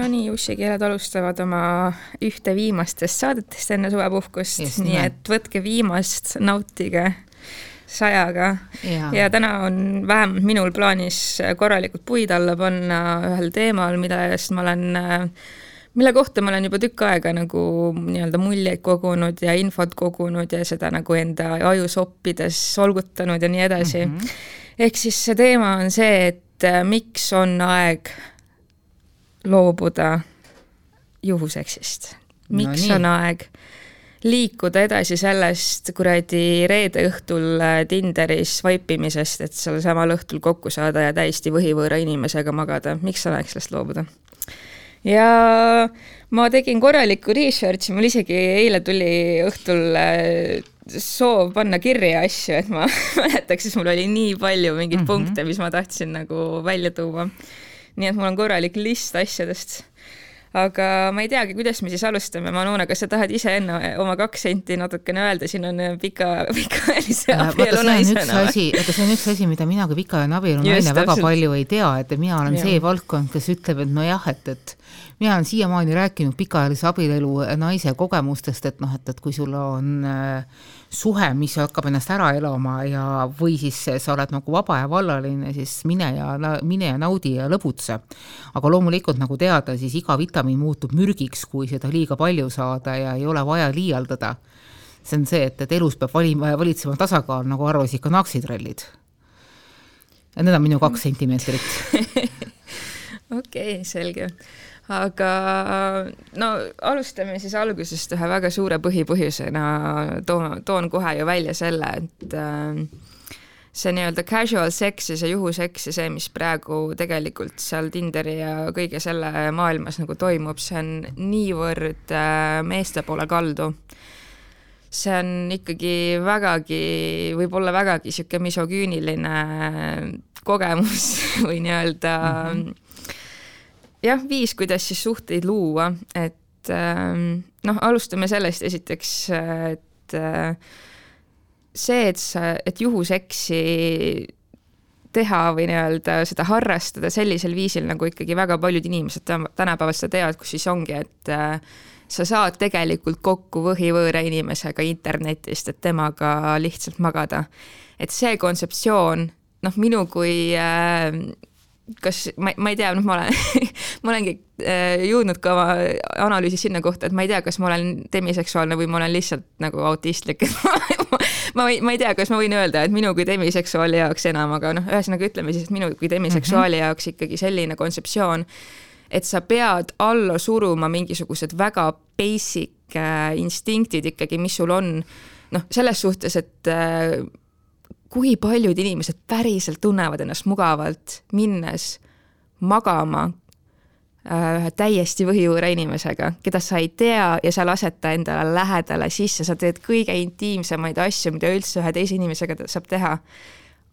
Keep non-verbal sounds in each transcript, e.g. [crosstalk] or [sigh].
Nonii, ussikeeled alustavad oma ühte viimastest saadetest enne suvepuhkust, nii nimelt. et võtke viimast, nautige sajaga ja. ja täna on vähemalt minul plaanis korralikult puid alla panna ühel teemal, mille eest ma olen, mille kohta ma olen juba tükk aega nagu nii-öelda muljeid kogunud ja infot kogunud ja seda nagu enda ajus oppides solgutanud ja nii edasi mm. -hmm. ehk siis see teema on see, et miks on aeg loobuda juhuseksist. miks no on aeg liikuda edasi sellest kuradi reede õhtul äh, Tinderis swipe imisest, et sellel samal õhtul kokku saada ja täiesti võhivõõra inimesega magada, miks on aeg sellest loobuda? ja ma tegin korralikku research'i, mul isegi eile tuli õhtul äh, soov panna kirja asju, et ma [laughs] mäletaks, sest mul oli nii palju mingeid mm -hmm. punkte, mis ma tahtsin nagu välja tuua nii et mul on korralik list asjadest. aga ma ei teagi, kuidas me siis alustame, Manuna, kas sa tahad ise enne oma kaks senti natukene öelda, siin on pika, [laughs] pikaajalise abielu naisena. vaata, see on üks asi, mida mina kui pikaajaline abielu naine väga palju ei tea, et mina olen ja. see valdkond, kes ütleb, et nojah, et, et mina olen siiamaani rääkinud pikaajalise abielu naise kogemustest, et noh, et, et kui sul on äh, suhe, mis hakkab ennast ära elama ja, või siis sa oled nagu vaba ja vallaline, siis mine ja, mine ja naudi ja lõbutse. aga loomulikult nagu teada, siis iga vitamiin muutub mürgiks, kui seda liiga palju saada ja ei ole vaja liialdada. see on see, et, et elus peab valima, valitsema tasakaal, nagu arvasid ka naksitrellid. Need on minu kaks sentimeetrit [laughs] okei okay,, selge aga no alustame siis algusest ühe väga suure põhipõhjusena, toon, toon kohe ju välja selle, et äh, see nii-öelda casual sex ja see juhuseks ja see, mis praegu tegelikult seal Tinderi ja kõige selle maailmas nagu toimub, see on niivõrd äh, meeste poole kaldu. see on ikkagi vägagi, võib-olla vägagi niisugune misogüüniline kogemus [laughs] või nii-öelda mm -hmm jah, viis, kuidas siis suhteid luua, et ähm, noh, alustame sellest esiteks, et äh, see, et sa, et juhuseksi teha või nii-öelda seda harrastada sellisel viisil, nagu ikkagi väga paljud inimesed tänapäeval seda teevad, kus siis ongi, et äh, sa saad tegelikult kokku võhivõõra inimesega internetist, et temaga lihtsalt magada. et see kontseptsioon, noh, minu kui äh, kas ma, ma ei tea, noh, ma olen [laughs] ma olengi äh, jõudnud ka oma analüüsis sinna kohta, et ma ei tea, kas ma olen demiseksuaalne või ma olen lihtsalt nagu autistlik, [laughs] ma ei, ma ei tea, kas ma võin öelda, et minu kui demiseksuaali jaoks enam, aga noh, ühesõnaga ütleme siis, et minu kui demiseksuaali mm -hmm. jaoks ikkagi selline kontseptsioon, et sa pead alla suruma mingisugused väga basic äh, instinktid ikkagi, mis sul on, noh, selles suhtes, et äh, kui paljud inimesed päriselt tunnevad ennast mugavalt, minnes magama äh, ühe täiesti võhivõõra inimesega, keda sa ei tea ja sa lased ta endale lähedale sisse, sa teed kõige intiimsemaid asju, mida üldse ühe teise inimesega saab teha.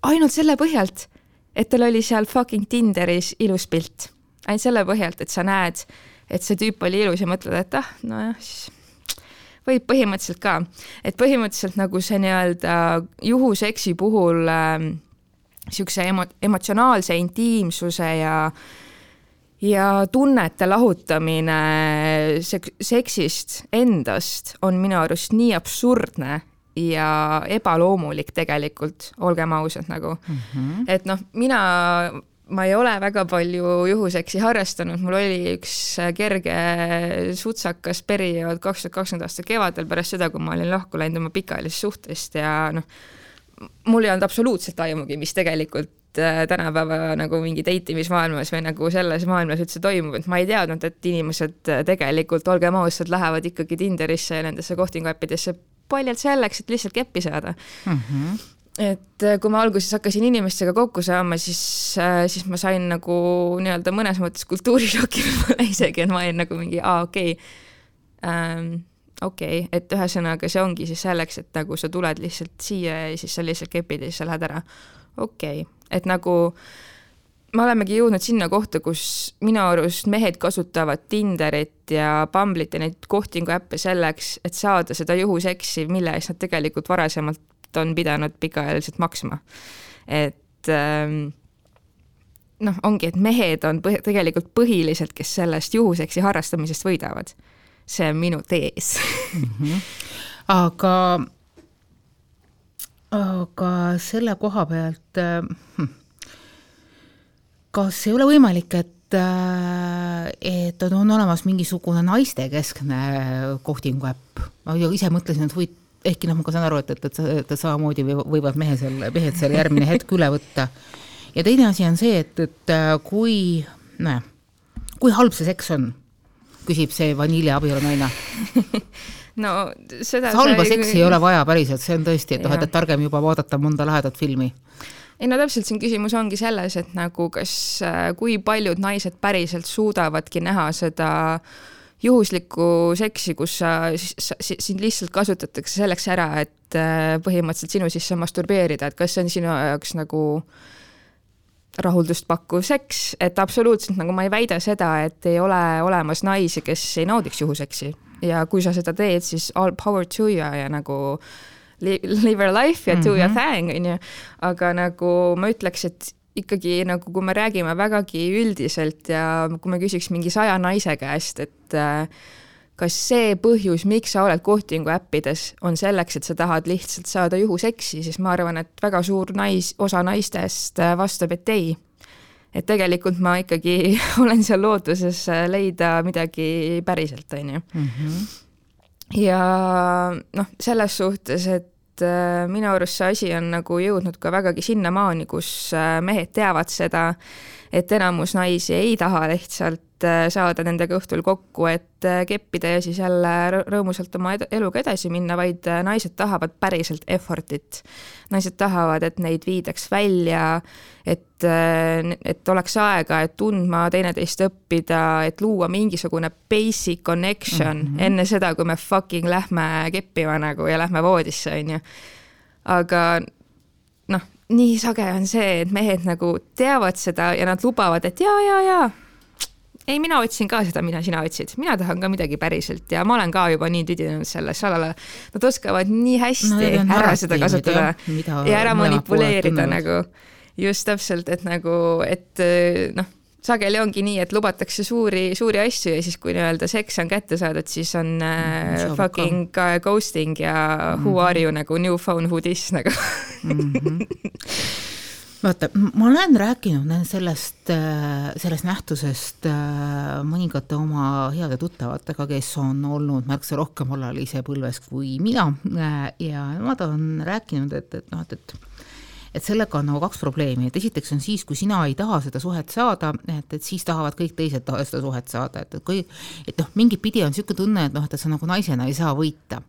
ainult selle põhjalt, et tal oli seal fucking Tinderis ilus pilt. ainult selle põhjalt, et sa näed, et see tüüp oli ilus ja mõtled, et ah, nojah, siis võib põhimõtteliselt ka, et põhimõtteliselt nagu see nii-öelda juhuseksi puhul niisuguse äh, emo-, emotsionaalse intiimsuse ja ja tunnete lahutamine sek-, seksist endast on minu arust nii absurdne ja ebaloomulik tegelikult, olgem ausad nagu mm. -hmm. et noh, mina ma ei ole väga palju juhuseksi harrastanud, mul oli üks kerge sutsakas periood kaks tuhat kakskümmend aasta kevadel pärast seda, kui ma olin lahku läinud oma pikaajalisest suhtest ja noh, mul ei olnud absoluutselt aimugi, mis tegelikult äh, tänapäeva nagu mingi date imismaailmas või nagu selles maailmas üldse toimub, et ma ei teadnud, et inimesed tegelikult, olgem ausad, lähevad ikkagi Tinderisse ja nendesse kohtinguäppidesse paljalt selleks, et lihtsalt keppi saada mm. -hmm et äh, kui ma alguses hakkasin inimestega kokku saama, siis, äh, siis ma sain nagu nii-öelda mõnes mõttes kultuurishoki [laughs] võib-olla isegi, et ma olin nagu mingi, aa, okei okay. ähm,, okei okay., et ühesõnaga see ongi siis selleks, et nagu sa tuled lihtsalt siia ja siis sa lihtsalt kepid ja siis sa lähed ära. okei okay., et nagu me olemegi jõudnud sinna kohta, kus minu arust mehed kasutavad Tinderit ja Bumble'it ja neid kohtinguäppe selleks, et saada seda juhuseksi, mille eest nad tegelikult varasemalt, eest on pidanud pikaajaliselt maksma. et ähm, noh, ongi, et mehed on põh tegelikult põhiliselt, kes sellest juhuseksi harrastamisest võidavad. see on minu tees mm. -hmm. [laughs] aga, aga selle koha pealt äh,, kas ei ole võimalik, et äh, et on olemas mingisugune naistekeskne kohtingu äpp, ma ise mõtlesin, et huvitav, ehkki noh, ma ka saan aru, et, et, et, et samamoodi võivad mehe seal, mehed seal järgmine hetk üle võtta. ja teine asi on see, et, et äh, kui, nojah, kui halb see seks on, küsib see vaniljeabielu naine. [laughs] No seda halba sai... seksi ei ole vaja päriselt, see on tõesti, et noh, et targem juba vaadata mõnda lahedat filmi. Ei no täpselt, siin küsimus ongi selles, et nagu kas, äh, kui paljud naised päriselt suudavadki näha seda juhuslikku seksi, kus sa, sind lihtsalt kasutatakse selleks ära, et äh, põhimõtteliselt sinu sisse masturbeerida, et kas see on sinu jaoks nagu rahuldust pakkuv seks, et absoluutselt nagu ma ei väida seda, et ei ole olemas naisi, kes ei naudiks juhuseksi ja kui sa seda teed, siis all power to you ja nagu live your life ja do mm -hmm. your thing, on ju. aga nagu ma ütleks, et ikkagi nagu, kui me räägime vägagi üldiselt ja kui me küsiks mingi saja naise käest, et äh, kas see põhjus, miks sa oled kohtingu äppides, on selleks, et sa tahad lihtsalt saada juhuseksi, siis ma arvan, et väga suur nais, osa naistest äh, vastab, et ei. et tegelikult ma ikkagi [laughs] olen seal lootuses äh, leida midagi päriselt, on ju mhm ja noh, selles suhtes, et äh, minu arust see asi on nagu jõudnud ka vägagi sinnamaani, kus äh, mehed teavad seda, et enamus naisi ei taha lihtsalt äh, saada nendega õhtul kokku, et äh, keppida ja siis jälle rõõmusalt oma eluga edasi minna, vaid äh, naised tahavad päriselt effort'it. naised tahavad, et neid viidaks välja, et, et oleks aega, et tundma teineteist õppida, et luua mingisugune basic connection mm -hmm. enne seda, kui me fucking lähme keppima nagu ja lähme voodisse, on ju. aga nii sage on see, et mehed nagu teavad seda ja nad lubavad, et ja, ja, ja ei, mina otsin ka seda, mida sina otsid, mina tahan ka midagi päriselt ja ma olen ka juba nii tüdinenud selles, salala. Nad oskavad nii hästi no, ära seda kasutada ja ära manipuleerida nagu. Just täpselt, et nagu, et noh sageli ongi nii, et lubatakse suuri, suuri asju ja siis, kui nii-öelda seks on kätte saadud, siis on äh, fucking ka. ghosting ja mm -hmm. who are you nagu new phone who this nagu mm. -hmm. [laughs] vaata, ma olen rääkinud sellest, äh, sellest nähtusest äh, mõningate oma heade tuttavatega, kes on olnud märksa rohkem alalise põlves kui mina äh, ja nemad on rääkinud, et, et noh, et, et et sellega on nagu kaks probleemi, et esiteks on siis, kui sina ei taha seda suhet saada, et, et siis tahavad kõik teised taha seda suhet saada, et, et kui, et noh, mingit pidi on niisugune tunne, et noh, et sa nagu naisena ei saa võita.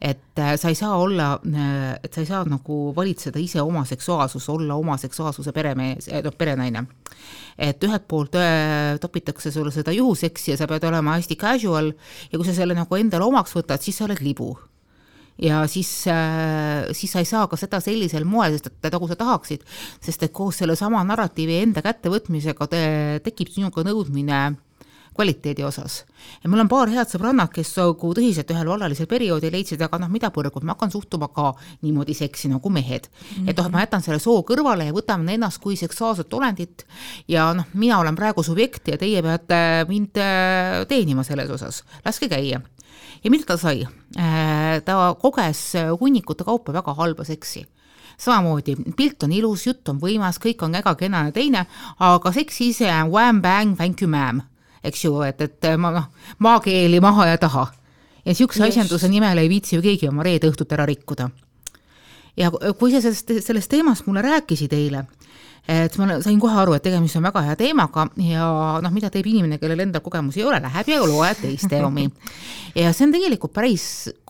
et äh, sa ei saa olla, äh, et sa ei saa nagu valitseda ise oma seksuaalsust, olla oma seksuaalsuse peremees, äh, noh, perenaine. et ühelt poolt topitakse sulle seda juhuseksi ja sa pead olema hästi casual ja kui sa selle nagu endale omaks võtad, siis sa oled libu ja siis, äh, siis sa ei saa ka seda sellisel moel, sest et nagu sa tahaksid, sest et koos sellesama narratiivi enda kättevõtmisega te, tekib sinuga nõudmine kvaliteedi osas. ja mul on paar head sõbrannat, kes nagu tõsiselt ühel vallalisel perioodil leidsid, aga noh, mida põrgut, ma hakkan suhtuma ka niimoodi seksi nagu mehed mm. -hmm. et noh, ma jätan selle soo kõrvale ja võtan ennast kui seksuaalset olendit ja noh, mina olen praegu subjekt ja teie peate mind äh, teenima selles osas, laske käia ja mida ta sai? Äh, ta koges hunnikute kaupa väga halba seksi samamoodi, pilt on ilus, jutt on võimas, kõik on väga kena ja teine, aga seks ise on wham-bang, thank you ma'am, eks ju, et, et ma noh, maakeeli maha ja taha. ja niisuguse asjanduse nimel ei viitsi ju keegi oma reede õhtut ära rikkuda. ja kui sa sellest, sellest teemast mulle rääkisid eile, et ma sain kohe aru, et tegemist on väga hea teemaga ja noh, mida teeb inimene, kellel endal kogemusi ei ole, läheb ja loeb teiste omi. ja see on tegelikult päris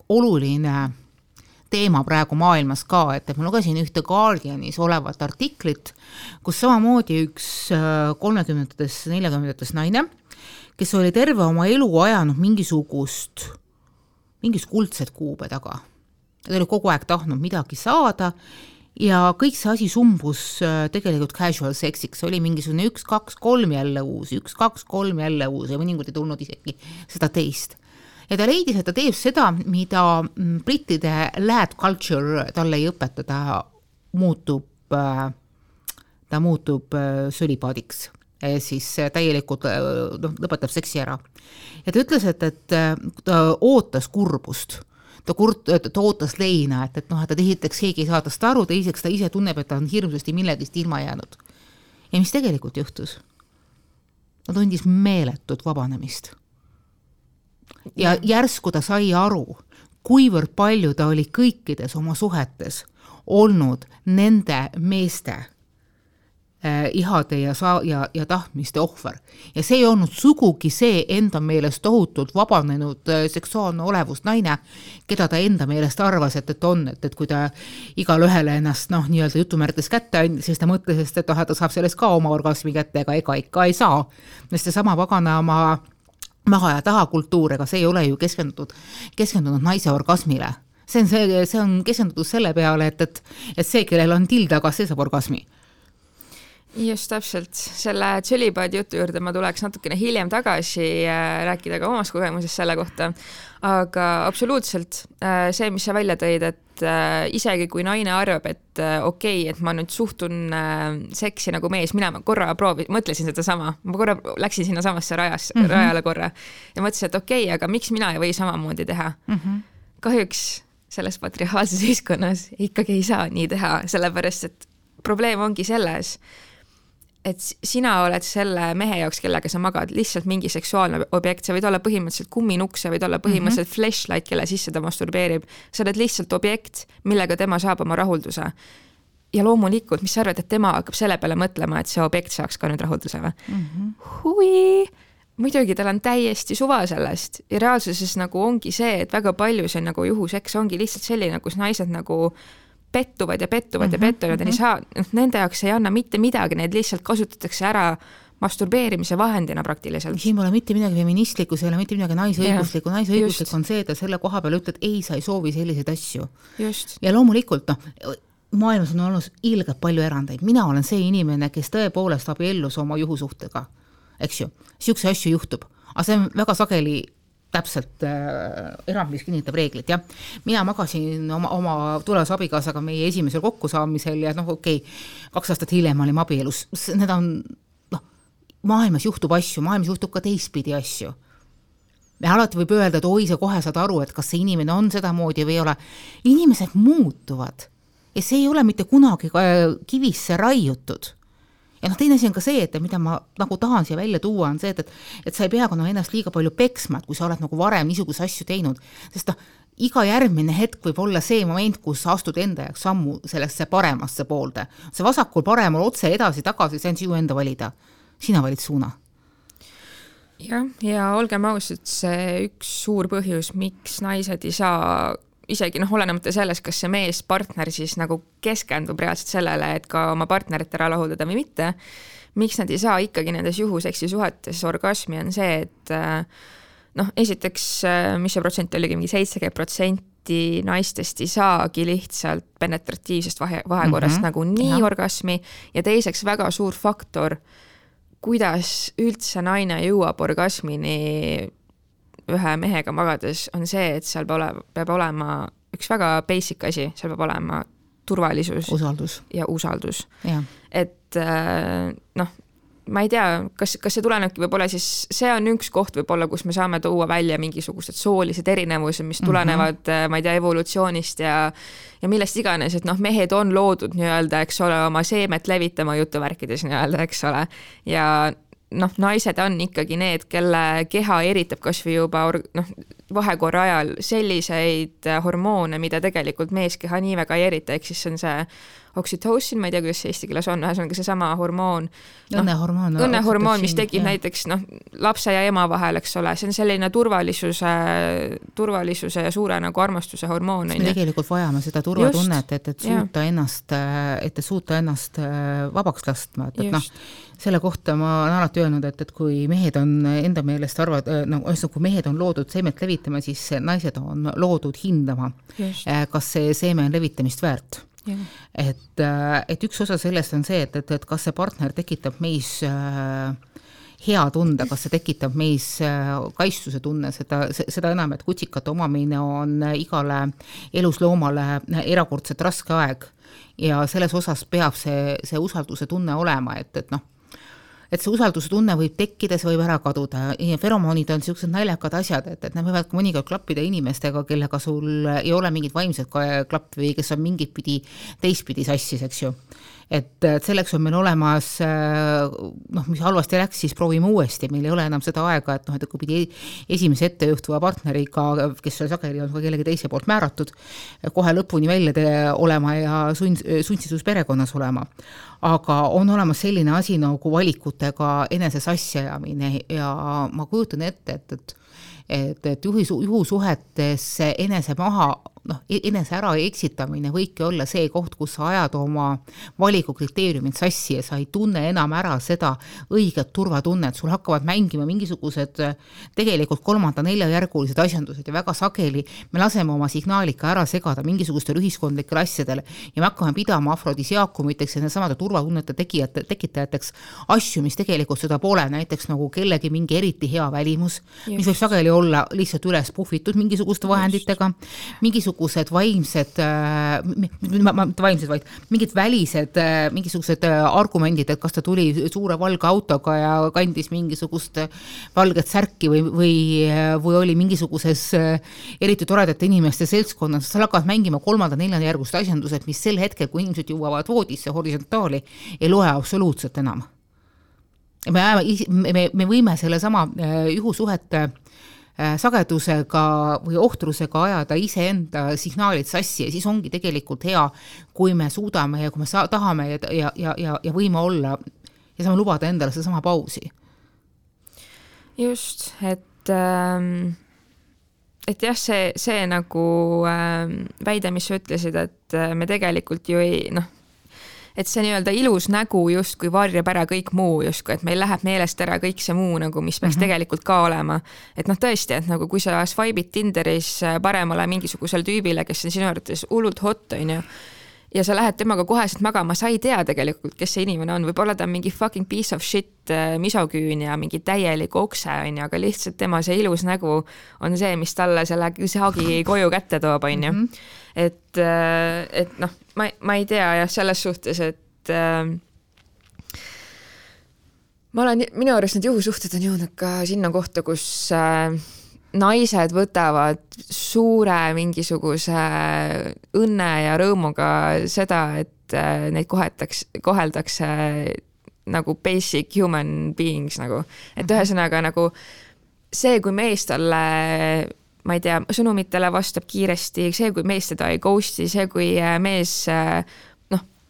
oluline teema praegu maailmas ka, et, et ma lugesin ühte Guardianis olevat artiklit, kus samamoodi üks äh, kolmekümnendates, neljakümnendates naine, kes oli terve oma elu ajanud mingisugust, mingist kuldset kuube taga. ta oli kogu aeg tahtnud midagi saada ja kõik see asi sumbus äh, tegelikult casual seksiks, oli mingisugune üks, kaks, kolm jälle uus, üks, kaks, kolm jälle uus ja mõnikord ei tulnud isegi seda teist. ja ta leidis, et ta teeb seda, mida mm, brittide lad culture talle ei õpeta, ta muutub äh, ta muutub sölipaadiks, siis täielikult noh, lõpetab seksi ära. ja ta ütles, et, et ta ootas kurbust ta kurt-, ta ootas leina, et, et noh, et, esiteks keegi ei saa tast aru, teiseks ta ise tunneb, et ta on hirmsasti millegist ilma jäänud. ja mis tegelikult juhtus? ta tundis meeletut vabanemist. ja järsku ta sai aru, kuivõrd palju ta oli kõikides oma suhetes olnud nende meeste ihade ja saa- ja, ja tahtmiste ohver. ja see ei olnud sugugi see enda meelest tohutult vabanenud äh, seksuaalne olevus naine, keda ta enda meelest arvas, et, et on, et, et kui ta igale ühele ennast noh, nii-öelda jutumärkides kätte andis, siis ta mõtles, et, et ta saab sellest ka oma orgasmi kätte, ega ega ikka ei saa. sest seesama pagana oma maha ja taha kultuur, ega see ei ole ju keskendunud, keskendunud naise orgasmile see on see, see on keskendutud selle peale, et, et, et see, kellel on till taga, see saab orgasmi just täpselt, selle tšelipaadi jutu juurde ma tuleks natukene hiljem tagasi äh, rääkida ka omast kogemusest selle kohta, aga absoluutselt äh, see, mis sa välja tõid, et äh, isegi kui naine arvab, et okei okay,, et ma nüüd suhtun seksi nagu mees, mina korra proovi-, mõtlesin sedasama, ma korra läksin sinnasamasse rajas mm, -hmm. rajale korra ja mõtlesin, et okei okay,, aga miks mina ei või samamoodi teha mm. -hmm. kahjuks selles patriarhaalses ühiskonnas ikkagi ei saa nii teha, sellepärast et probleem ongi selles, et sina oled selle mehe jaoks, kellega sa magad, lihtsalt mingi seksuaalne objekt, sa võid olla põhimõtteliselt kumminukk, sa võid olla põhimõtteliselt mm -hmm. flashlight, kelle sisse ta masturbeerib. sa oled lihtsalt objekt, millega tema saab oma rahulduse. ja loomulikult, mis sa arvad, et tema hakkab selle peale mõtlema, et see objekt saaks ka nüüd rahulduse või mm? -hmm. hui muidugi tal on täiesti suva sellest ja reaalsuses nagu ongi see, et väga palju see nagu juhuseks ongi lihtsalt selline, kus naised nagu pettuvad ja pettuvad mm -hmm, ja mhm, pettuvad ja mm -hmm. ei saa, noh, nende jaoks ei anna mitte midagi, neid lihtsalt kasutatakse ära masturbeerimise vahendina praktiliselt. siin pole mitte midagi feministlikku, see ei ole mitte midagi naisõiguslikku, naisõiguslik on see, et sa selle koha peal ütled, ei, sa ei soovi selliseid asju. ja loomulikult noh, maailmas on olnud ilgelt palju erandeid, mina olen see inimene, kes tõepoolest abiellus oma juhusuhtega, eks ju, niisuguseid asju juhtub, aga see on väga sageli täpselt äh, erand, mis kinnitab reeglit, jah. mina magasin oma, oma tulevase abikaasaga meie esimesel kokkusaamisel ja noh, okei okay,, kaks aastat hiljem olime abielus, need on noh, maailmas juhtub asju, maailmas juhtub ka teistpidi asju. ja alati võib öelda, et oi, sa kohe saad aru, et kas see inimene on sedamoodi või ei ole. inimesed muutuvad ja see ei ole mitte kunagi kivisse raiutud ja noh, teine asi on ka see, et mida ma nagu tahan siia välja tuua, on see, et, et et sa ei pea ka noh, ennast liiga palju peksma, et kui sa oled nagu varem niisuguseid asju teinud, sest noh, iga järgmine hetk võib olla see moment, kus sa astud enda jaoks sammu sellesse paremasse poolde. see vasakul-paremal otse edasi-tagasi, see on sinu enda valida. sina valid suuna jah, ja olgem ausad, see üks suur põhjus, miks naised ei saa isegi noh, olenemata sellest, kas see mees, partner siis nagu keskendub reaalselt sellele, et ka oma partnerit ära rahuldada või mitte, miks nad ei saa ikkagi nendes juhuseksi suhetes orgasmi, on see, et äh, noh, esiteks, äh, mis see protsent oligi, mingi seitsekümmend protsenti naistest ei saagi lihtsalt penetratiivsest vahe, vahekorrast mm -hmm. nagu nii ja. orgasmi ja teiseks väga suur faktor, kuidas üldse naine jõuab orgasmini ühe mehega magades, on see, et seal peab olema, peab olema üks väga basic asi, seal peab olema turvalisus. usaldus. ja usaldus. et äh, noh, ma ei tea, kas, kas see tulenebki võib-olla siis, see on üks koht võib-olla, kus me saame tuua välja mingisugused soolised erinevused, mis mhm. tulenevad mm, -hmm. ma ei tea, evolutsioonist ja ja millest iganes, et noh, mehed on loodud nii-öelda, eks ole, oma seemet levitama jutuvärkides nii-öelda, eks ole, ja noh, naised on ikkagi need, kelle keha eritab kasvõi juba noh, vahekorra ajal selliseid hormoone, mida tegelikult meeskeha nii väga ei erita, ehk siis on see oksütoosin, ma ei tea, kuidas see eesti keeles on, ühesõnaga seesama hormoon no,. õnnehormoon. õnnehormoon, mis tekib jah. näiteks noh, lapse ja ema vahel, eks ole, see on selline turvalisuse, turvalisuse ja suure nagu armastuse hormoon. me tegelikult vajame seda turvatunnet, et, et suuta ja. ennast, et suuta ennast äh, vabaks lastma, et, et noh, selle kohta ma olen alati öelnud, et, et kui mehed on enda meelest arvad, äh, no ühesõnaga, kui mehed on loodud seemet levitama, siis naised on loodud hindama, äh, kas see seeme on levitamist väärt? Et, äh, et üks osa sellest on see, et, et, et kas see partner tekitab meis äh, hea tunde, kas see tekitab meis kaitstuse tunne, seda, seda enam, et kutsikate omamine on igale elusloomale erakordselt raske aeg. Ja selles osas peab see, see usalduse tunne olema, et, et noh et see usalduse tunne võib tekkida, see võib ära kaduda. Ja feromoonid on niisugused naljakad asjad, et, et nad võivad mõnikord klappida inimestega, kellega sul ei ole mingit vaimset klappi või kes on mingit pidi teistpidi sassis, eks ju et, et selleks on meil olemas noh, mis halvasti läks, siis proovime uuesti, meil ei ole enam seda aega, et noh, et kui pidi esimese ettejuhtuva partneriga, kes sageli on ka kellegi teise poolt määratud, kohe lõpuni välja olema ja sund, sundsisus perekonnas olema. aga on olemas selline asi nagu valikutega enese sassi ajamine ja ma kujutan ette, et, et et, et juhi, juhusuhetes enese maha noh, e-, enese äraeksitamine võibki olla see koht, kus sa ajad oma valikukriteeriumid sassi ja sa ei tunne enam ära seda õiget turvatunnet, sul hakkavad mängima mingisugused tegelikult kolmanda-neljajärgulised asjandused ja väga sageli me laseme oma signaalika ära segada mingisugustele ühiskondlikele asjadele ja me hakkame pidama afrodisiaakumiteks ja needsamade turvatunnete tegijate, tekitajateks asju, mis tegelikult seda pole, näiteks nagu kellegi mingi eriti hea välimus, mis võib sageli olla lihtsalt üles puhvitud mingisuguste vahenditega, mingisugune mingisugused vaimsed, mitte vaimsed, vaid mingid välised mingisugused argumendid, et kas ta tuli suure valge autoga ja kandis mingisugust valget särki või, või, või oli mingisuguses eriti toredate inimeste seltskonnas, seal hakkavad mängima kolmanda-neljandajärgused asjandused, mis sel hetkel, kui inimesed jõuavad voodisse horisontaali, ei loe absoluutselt enam. Me me, me võime sellesama juhusuhete äh, Äh, sagedusega või ohtrusega ajada iseenda signaalid sassi ja siis ongi tegelikult hea, kui me suudame ja kui me saa-, tahame ja, ja, ja, ja, ja võime olla ja saame lubada endale sedasama pausi. just, et ähm, et jah, see, see nagu äh, väide, mis sa ütlesid, et äh, me tegelikult ju ei noh, et see nii-öelda ilus nägu justkui varjab ära kõik muu justkui, et meil läheb meelest ära kõik see muu nagu, mis peaks mm -hmm. tegelikult ka olema. et noh, tõesti, et nagu kui sa swipe'id Tinderis äh, paremale mingisugusele tüübile, kes on sinu arvates hullult hot, on ju ja sa lähed temaga koheselt magama, sa ei tea tegelikult, kes see inimene on, võib-olla ta on mingi fucking piece of shit äh, misoküün ja mingi täielik okse, on ju, aga lihtsalt tema see ilus nägu on see, mis talle selle saagi koju kätte toob, on ju. Mhm. et, äh, et noh, ma, ma ei tea jah, selles suhtes, et äh, ma olen, minu arust need juhusuhted on jõudnud ka sinna kohta, kus äh, naised võtavad suure mingisuguse õnne ja rõõmuga seda, et äh, neid kohetakse, koheldakse nagu basic human beings nagu, et mhm. ühesõnaga nagu see, kui mees talle ma ei tea, sõnumitele vastab kiiresti, see, kui mees teda ei ghost'i, see, kui äh, mees äh,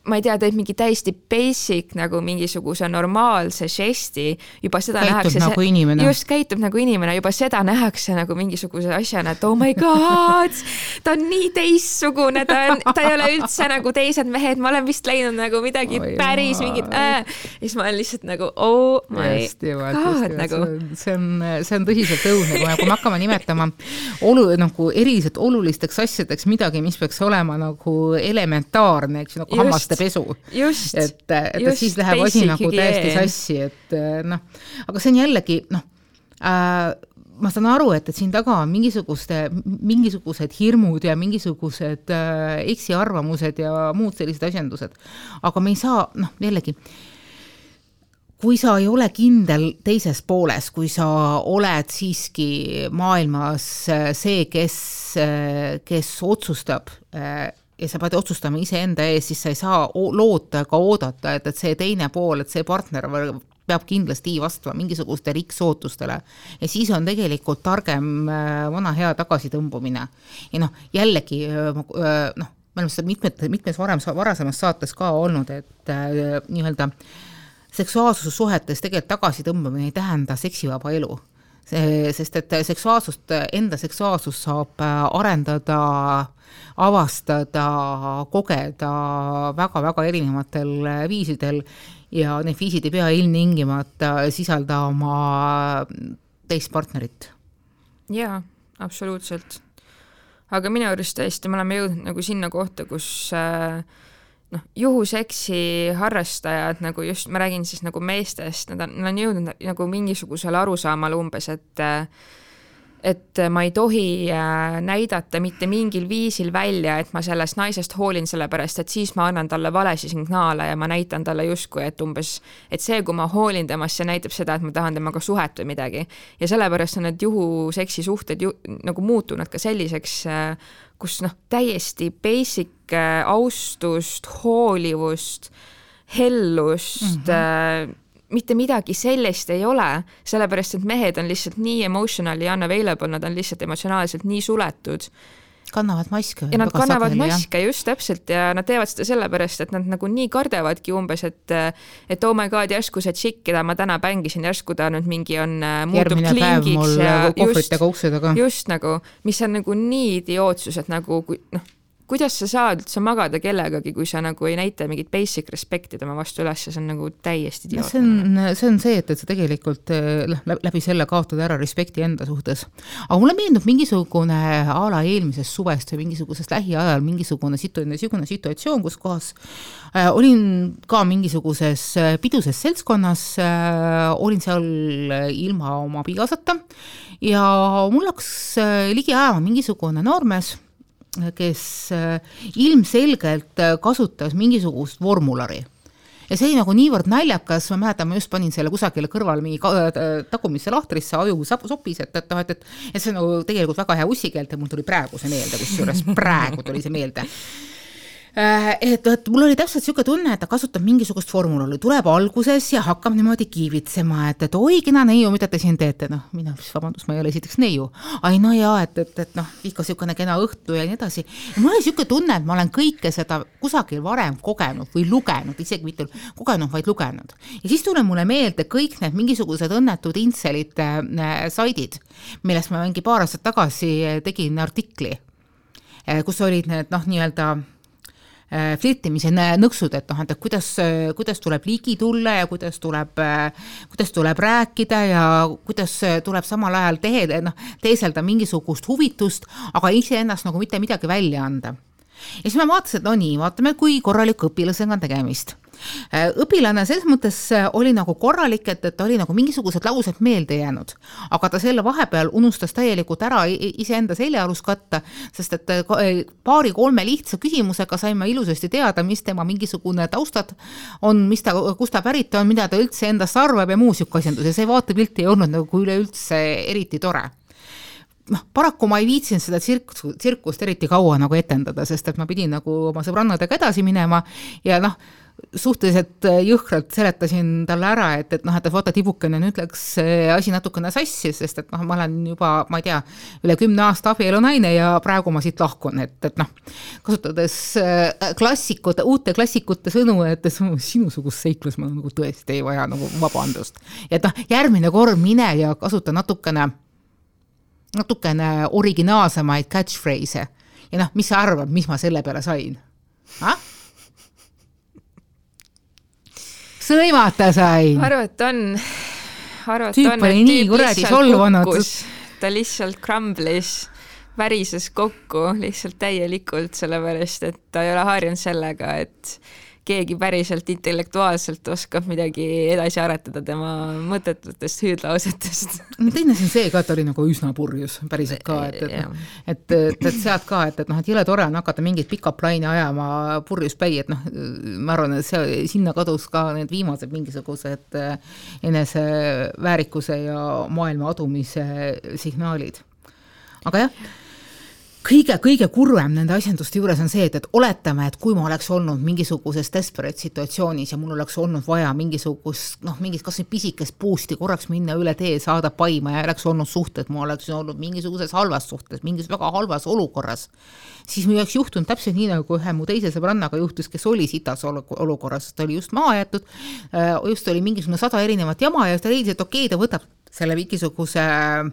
ma ei tea, teeb mingi täiesti basic nagu mingisuguse normaalse žesti, juba seda käitub nähakse. nagu inimene. just, käitub nagu inimene, juba seda nähakse nagu mingisuguse asjana, et oh my god, ta on nii teistsugune, ta on, ta ei ole üldse nagu teised mehed, ma olen vist leidnud nagu midagi oh, päris mingit äh,. ja siis ma olen lihtsalt nagu oh my just, god just, nagu. see on, see on tõsiselt õudne, kui, kui me hakkame nimetama olu, nagu eriliselt olulisteks asjadeks midagi, mis peaks olema nagu elementaarne, eks ju, nagu hammaste pesu. et, et just, siis läheb asi nagu täiesti sassi, et eh, noh, aga see on jällegi noh äh,, ma saan aru, et, et siin taga on mingisuguste, mingisugused hirmud ja mingisugused äh, eksiarvamused ja muud sellised asjandused. aga me ei saa, noh, jällegi, kui sa ei ole kindel teises pooles, kui sa oled siiski maailmas äh, see, kes, äh, kes otsustab ja sa pead otsustama iseenda ees, siis sa ei saa loota ega oodata, et, et see teine pool, et see partner peab kindlasti vastama mingisugustele riksootustele. ja siis on tegelikult targem äh, vana hea tagasitõmbumine. ja noh, jällegi äh, äh, noh, me oleme seda mitmed, mitmes varem, varasemas saates ka olnud, et äh, nii-öelda seksuaalsussuhetes tegelikult tagasitõmbamine ei tähenda seksivaba elu sest et seksuaalsust, enda seksuaalsust saab arendada avastada, kogeda väga-väga erinevatel viisidel ja need viisid ei pea ilmtingimata sisaldama teist partnerit. jaa, absoluutselt. aga minu arust tõesti, me oleme jõudnud nagu sinna kohta, kus äh, noh, juhuseksi harrastajad nagu just, ma räägin siis nagu meestest, nad on, nad on jõudnud nagu mingisugusele arusaamale umbes, et et ma ei tohi äh, näidata mitte mingil viisil välja, et ma sellest naisest hoolin, sellepärast et siis ma annan talle valesid signaale ja ma näitan talle justkui, et umbes, et see, kui ma hoolin temast, see näitab seda, et ma tahan temaga suhet või midagi. ja sellepärast on need juhuseksi suhted ju nagu muutunud ka selliseks, äh, kus noh, täiesti basic austust, hoolivust, hellust mm, -hmm mitte midagi sellist ei ole, sellepärast et mehed on lihtsalt nii emotionally unavailable, nad on lihtsalt emotsionaalselt nii suletud. Kannavad maske. ja nad kannavad sageli, maske, just täpselt, ja nad teevad seda sellepärast, et nad nagu nii kardavadki umbes, et et oh my god, järsku see tšikk, keda ma täna pängisin, järsku ta nüüd mingi on, äh, muutub klingiks ja just, just nagu, mis on nagu nii idiootsus, et nagu kui noh kuidas sa saad üldse magada kellegagi, kui sa nagu ei näita mingit basic respect'i tema vastu üles, see on nagu täiesti idiootne. see on, see on see, et, et sa tegelikult noh, läbi selle kaotad ära respekti enda suhtes. aga mulle meenub mingisugune a la eelmisest suvest või mingisugusest lähiajal mingisugune situ-, niisugune situatsioon, kus kohas äh, olin ka mingisuguses äh, piduses seltskonnas äh,, olin seal ilma oma abikaasata ja mul hakkas äh, ligi ajama mingisugune noormees kes äh, ilmselgelt äh, kasutas mingisugust vormulari. Ja see oli nagu niivõrd naljakas, ma mäletan, ma just panin selle kusagile kõrvale mingi äh, tagumisse lahtrisse aju sopis, et, et noh, et, et, et see on nagu tegelikult väga hea ussikeelt ja mul tuli praegu see meelde, kusjuures praegu tuli see meelde et, et mul oli täpselt niisugune tunne, et ta kasutab mingisugust formuli, tuleb alguses ja hakkab niimoodi kiivitsema, et, et oi, kena neiu, mida te siin teete, noh, mina, vabandust, ma ei ole esiteks neiu. ai no jaa, et, et, et noh, ikka niisugune kena õhtu ja nii edasi. mul oli niisugune tunne, et ma olen kõike seda kusagil varem kogenud või lugenud, isegi mitte kogenud, vaid lugenud. ja siis tuleb mulle meelde kõik need mingisugused õnnetud intselite äh, saidid, millest ma mingi paar aastat tagasi tegin artikli, äh, kus olid need noh, nii-öelda Äh, flirtimise nõksud, et noh, et kuidas, kuidas tuleb ligi tulla ja kuidas tuleb, kuidas tuleb rääkida ja kuidas tuleb samal ajal tehe, noh, teeselda mingisugust huvitust, aga iseennast nagu mitte midagi välja anda. ja siis ma vaatasin, et no nii, vaatame, kui korraliku õpilasega on tegemist Äh, õpilane selles mõttes äh, oli nagu korralik, et, et oli nagu mingisugused laused meelde jäänud, aga ta selle vahepeal unustas täielikult ära iseenda seljalust katta, sest et äh, paari-kolme lihtsa küsimusega saime ilusasti teada, mis tema mingisugune taustad on, mis ta, kust ta pärit on, mida ta üldse endast arvab ja muu sihuke asjandus. Ja see vaatepilt ei olnud nagu üleüldse eriti tore. Noh, paraku ma ei viitsinud seda tsirkust, tsirkust eriti kaua nagu etendada, sest et ma pidin nagu oma sõbrannadega edasi minema ja noh, suhteliselt äh, jõhkralt seletasin talle ära, et, et noh, et vaata, tibukene, nüüd läks asi natukene sassi, sest et noh, ma olen juba, ma ei tea, üle kümne aasta abielunaine ja praegu ma siit lahkun, et, et noh, kasutades äh, klassikute, uute klassikute sõnu, et [laughs] sinusugust seiklust ma nagu tõesti ei vaja nagu vabandust. et noh, järgmine kord mine ja kasuta natukene, natukene originaalsemaid catchphrase'e ja noh, mis sa arvad, mis ma selle peale sain ah?? Sõimata sain. arvad, et on, arvad, et on. tüüp oli nii kuradi solvunud. ta lihtsalt crumble'is, värises kokku lihtsalt täielikult, sellepärast et ta ei ole harjunud sellega, et keegi päriselt intellektuaalselt oskab midagi edasi aretada tema mõttetutest hüüdlausetest. teine asi on see ka, et ta oli nagu üsna purjus päriselt ka, et, et noh, et, et, et sealt ka, et, et noh, et jõle tore on hakata mingit pika-up laine ajama purjus päi, et noh, ma arvan, et see, sinna kadus ka need viimased mingisugused eneseväärikuse ja maailma adumise signaalid. aga jah kõige-kõige kurvem nende asjanduste juures on see, et, et oletame, et kui ma oleks olnud mingisuguses desperate situatsioonis ja mul oleks olnud vaja mingisugust noh, mingit kas või pisikest boost'i korraks minna üle tee, saada paima ja oleks olnud suhted, ma oleksin olnud mingisuguses halvas suhtes, mingis väga halvas olukorras, siis mul oleks juhtunud täpselt nii, nagu ühe mu teise sõbrannaga juhtus, kes oli sitas olukorras, ta oli just maha jäetud, äh, just oli mingisugune sada erinevat jama ja ta leidis, et okei okay,, ta võtab selle mingisuguse Äh,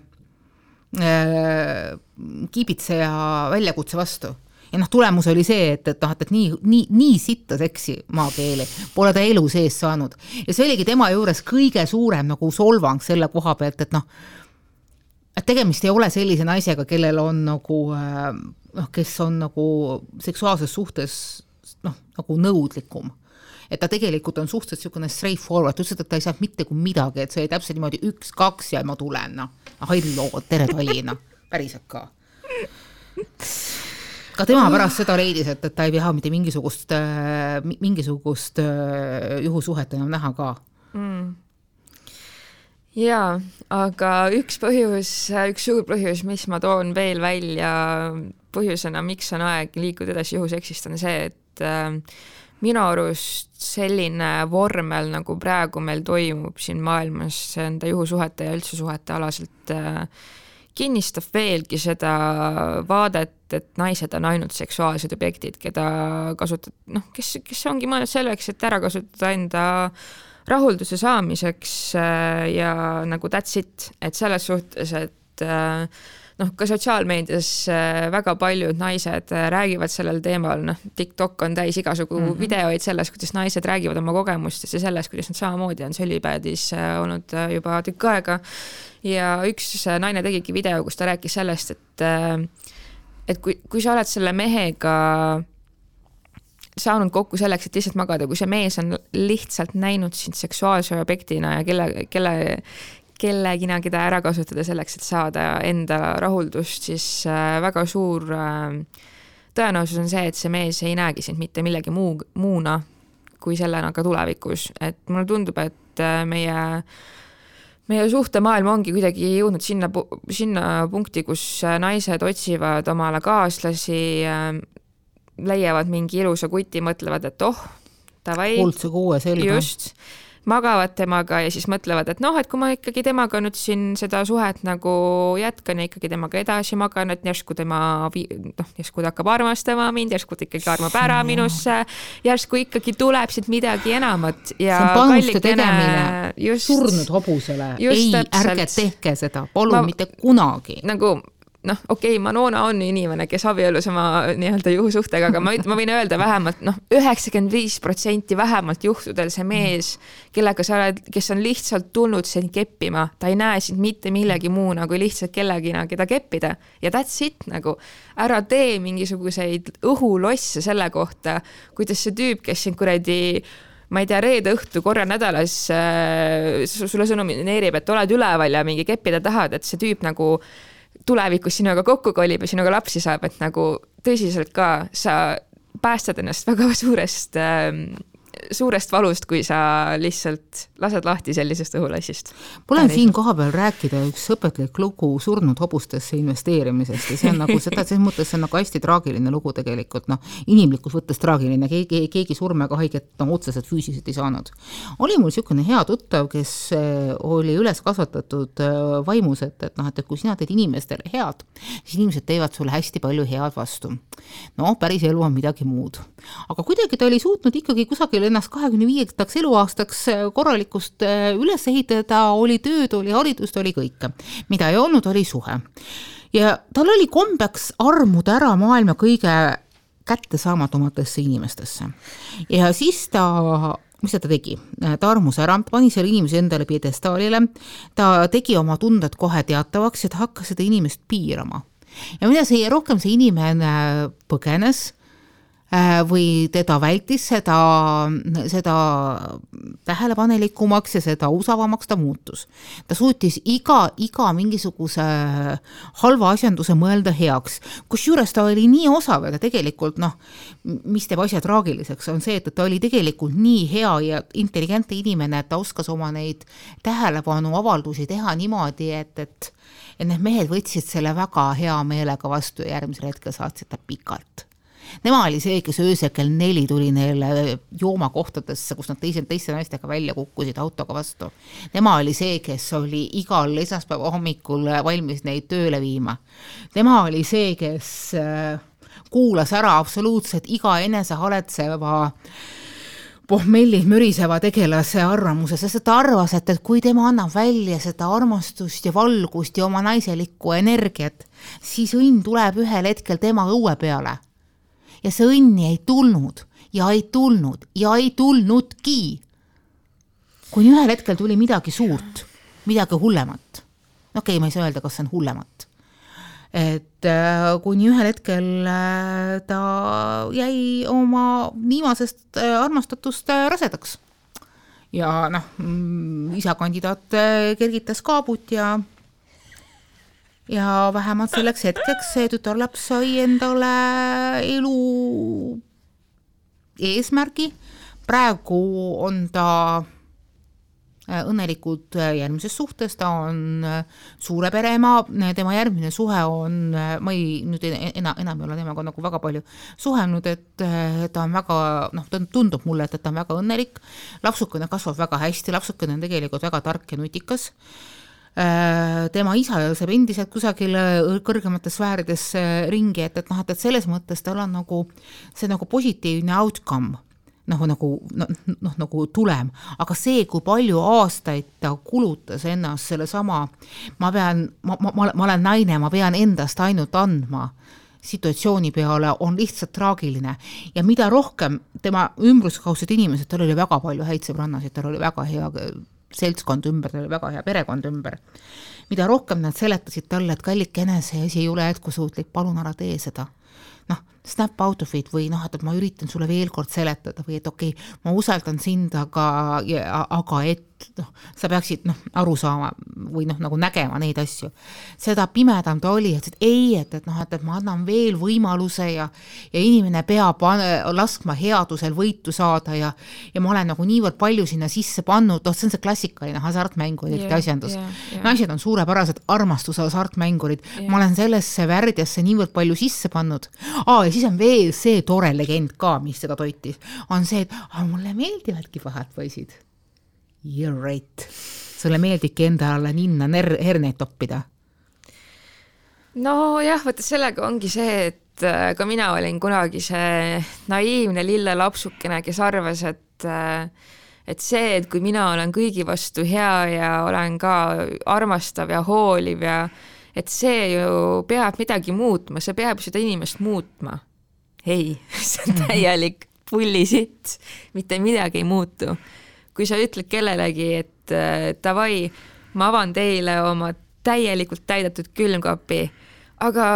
kiibitseja väljakutse vastu. Ja noh, tulemus oli see, et, et noh, et, et nii, nii, nii sitta seksi maakeeli. Pole ta elu sees saanud. Ja see oligi tema juures kõige suurem nagu solvang selle koha pealt, et noh, et tegemist ei ole sellise naisega, kellel on nagu äh, noh, kes on nagu seksuaalses suhtes noh, nagu nõudlikum et ta tegelikult on suhteliselt niisugune straight forward, ta ütles, et ta ei saanud mitte kui midagi, et see oli täpselt niimoodi üks-kaks ja ma tulen, noh. Hello, tere Tallinna, [laughs] päriselt ka. ka tema pärast seda leidis, et, et ta ei taha mitte mingisugust, äh, mingisugust äh, juhusuhet enam näha ka mm jaa, aga üks põhjus, üks suur põhjus, mis ma toon veel välja põhjusena, miks on aeg liikuda edasi juhuseksist, on see, et äh, minu arust selline vormel, nagu praegu meil toimub siin maailmas enda juhusuhete ja üldse suhete alaselt äh, kinnistab veelgi seda vaadet, et naised on ainult seksuaalsed objektid, keda kasutad, noh, kes, kes ongi mõeldud selleks, et ära kasutada enda rahulduse saamiseks äh, ja nagu that's it, et selles suhtes, et äh, noh, ka sotsiaalmeedias äh, väga paljud naised äh, räägivad sellel teemal, noh, TikTok on täis igasugu mm -hmm. videoid sellest, kuidas naised räägivad oma kogemustest ja sellest, kuidas nad samamoodi on sölipäädis äh, olnud juba tükk aega. ja üks naine tegigi video, kus ta rääkis sellest, et et kui, kui sa oled selle mehega saanud kokku selleks, et lihtsalt magada, kui see mees on lihtsalt näinud sind seksuaalse objektina ja kelle, kelle, kellegina, keda ära kasutada selleks, et saada enda rahuldust, siis äh, väga suur äh, tõenäosus on see, et see mees ei näegi sind mitte millegi muu, muuna kui sellena ka tulevikus, et mulle tundub, et äh, meie meie suhtemaailm ongi kuidagi jõudnud sinna, sinna punkti, kus naised otsivad omale kaaslasi, leiavad mingi ilusa kuti, mõtlevad, et oh, davai. kuldse kuue selga. just magavad temaga ja siis mõtlevad, et noh, et kui ma ikkagi temaga nüüd siin seda suhet nagu jätkan ja ikkagi temaga edasi magan, et järsku tema, noh, järsku ta hakkab armastama mind, järsku ta ikkagi armab ära minusse, järsku ikkagi tuleb siit midagi enamat ja tegemine just, surnud hobusele. ei, ärge tehke seda, palun ma, mitte kunagi. nagu noh, okei okay,, Manona on inimene, kes abiellus oma nii-öelda juhusuhtega, aga ma, ma võin öelda vähemalt noh, üheksakümmend viis protsenti vähemalt juhtudel see mees, kellega sa oled, kes on lihtsalt tulnud sind keppima, ta ei näe sind mitte millegi muuna kui lihtsalt kellegina, keda keppida ja that's it nagu. ära tee mingisuguseid õhulosse selle kohta, kuidas see tüüp, kes sind kuradi ma ei tea, reede õhtu korra nädalas äh, sulle sõnumineerib, et oled üleval ja mingi keppida tahad, et see tüüp nagu äh, tulevikus sinuga kokku kolib ja sinuga lapsi saab, et nagu tõsiselt ka sa päästad ennast väga suurest äh, suurest valust, kui sa lihtsalt lased lahti sellisest õhulassist. mul on siin kohapeal rääkida üks õpetlik lugu surnud hobustesse investeerimisest ja see on nagu seda, selles mõttes see on nagu hästi traagiline lugu tegelikult, noh, inimlikus võttes traagiline, keegi, keegi surma ega haiget noh, otseselt füüsiliselt ei saanud. oli mul niisugune hea tuttav, kes äh, oli üles kasvatatud äh, vaimus, et, et noh, et kui sina teed inimestele head, siis inimesed teevad sulle hästi palju head vastu. noh, päris elu on midagi muud. aga kuidagi ta oli suutnud ikkagi kusagil ennast kahekümne viiendaks eluaastaks äh, korralikust äh, üles ehitada, oli tööd, oli haridust, oli kõike. mida ei olnud, oli suhe. ja tal oli kombeks armuda ära maailma kõige kättesaamatumatesse inimestesse. ja siis ta mis ta tegi? ta armus ära, pani selle inimese endale pjedestaalile, ta tegi oma tunded kohe teatavaks ja ta hakkas seda inimest piirama. ja mida see rohkem see inimene põgenes või teda vältis, seda, seda tähelepanelikumaks ja seda usavamaks ta muutus. ta suutis iga, iga mingisuguse halva asjanduse mõelda heaks, kusjuures ta oli nii osav, ega tegelikult noh, mis teeb asja traagiliseks, on see, et ta oli tegelikult nii hea ja intelligentne inimene, et ta oskas oma neid tähelepanuavaldusi teha niimoodi, et, et et need mehed võtsid selle väga hea meelega vastu ja järgmisel hetkel saatsid ta pikalt nema oli see, kes öösel kell neli tuli neile joomakohtadesse, kus nad teised, teiste naistega välja kukkusid autoga vastu. tema oli see, kes oli igal esmaspäeva hommikul valmis neid tööle viima. tema oli see, kes äh, kuulas ära absoluutselt iga enesehaletseva pohmellis müriseva tegelase arvamuse, sest ta arvas, et, et kui tema annab välja seda armastust ja valgust ja oma naiselikku energiat, siis õnn tuleb ühel hetkel tema õue peale ja see õnni ei tulnud ja ei tulnud ja ei tulnudki. kuni ühel hetkel tuli midagi suurt, midagi hullemat. okei okay,, ma ei saa öelda, kas see on hullemat. et äh, kuni ühel hetkel äh, ta jäi oma viimasest äh, armastatust rasedaks. ja noh, mm, isakandidaat kergitas kaabut ja ja vähemalt selleks hetkeks see tütarlaps sai endale elu eesmärgi. praegu on ta Äh, õnnelikud äh, järgmises suhtes, ta on äh, suure pere ema, tema järgmine suhe on, ma ei, nüüd enam, enam ei ole temaga nagu väga palju suhelnud, et ta on väga, noh, ta tundub mulle, et, ta on väga õnnelik, lapsukene kasvab väga hästi, lapsukene on tegelikult väga tark ja nutikas tema isa jooseb endiselt kusagil kõrgemates sfäärides ringi, et, et noh, et, et selles mõttes tal on nagu see nagu positiivne outcome nagu, nagu noh, noh nagu tulem, aga see, kui palju aastaid ta kulutas ennast sellesama, ma pean, ma, ma, ma olen naine, ma pean endast ainult andma situatsiooni peale on lihtsalt traagiline. Ja mida rohkem tema ümbruskaudsed inimesed, tal oli väga palju häid sõbrannasid, tal oli väga hea seltskond ümber, tal oli väga hea perekond ümber. mida rohkem nad seletasid talle, et kallikene, see asi ei ole jätkusuutlik, palun ära tee seda noh, snap out of it või noh, et, et ma üritan sulle veel kord seletada või et okei okay,, ma usaldan sind, aga, aga et noh, sa peaksid noh, aru saama või noh, nagu nägema neid asju. seda pimedam ta oli, et ei, et, et noh, et, et ma annan veel võimaluse ja ja inimene peab laskma headusel võitu saada ja ja ma olen nagu niivõrd palju sinna sisse pannud, noh, see on see klassikaline hasartmängurite yeah, asjandus yeah,. Yeah. naised on suurepärased armastuse hasartmängurid yeah., ma olen sellesse värdjasse niivõrd palju sisse pannud. aa, ja siis on veel see tore legend ka, mis seda toitis, on see, et mulle meeldivadki pahad poisid You are right. sulle meeldibki endale ninna ner-, herneid toppida? nojah, vaata sellega ongi see, et äh, ka mina olin kunagi see naiivne lille lapsukene, kes arvas, et äh, et see, et kui mina olen kõigi vastu hea ja olen ka armastav ja hooliv ja et see ju peab midagi muutma, see peab seda inimest muutma. ei, [laughs] see on täielik pullisitt, mitte midagi ei muutu. Kui sa ütled kellelegi, et äh, davai, ma avan teile oma täielikult täidetud külmkapi, aga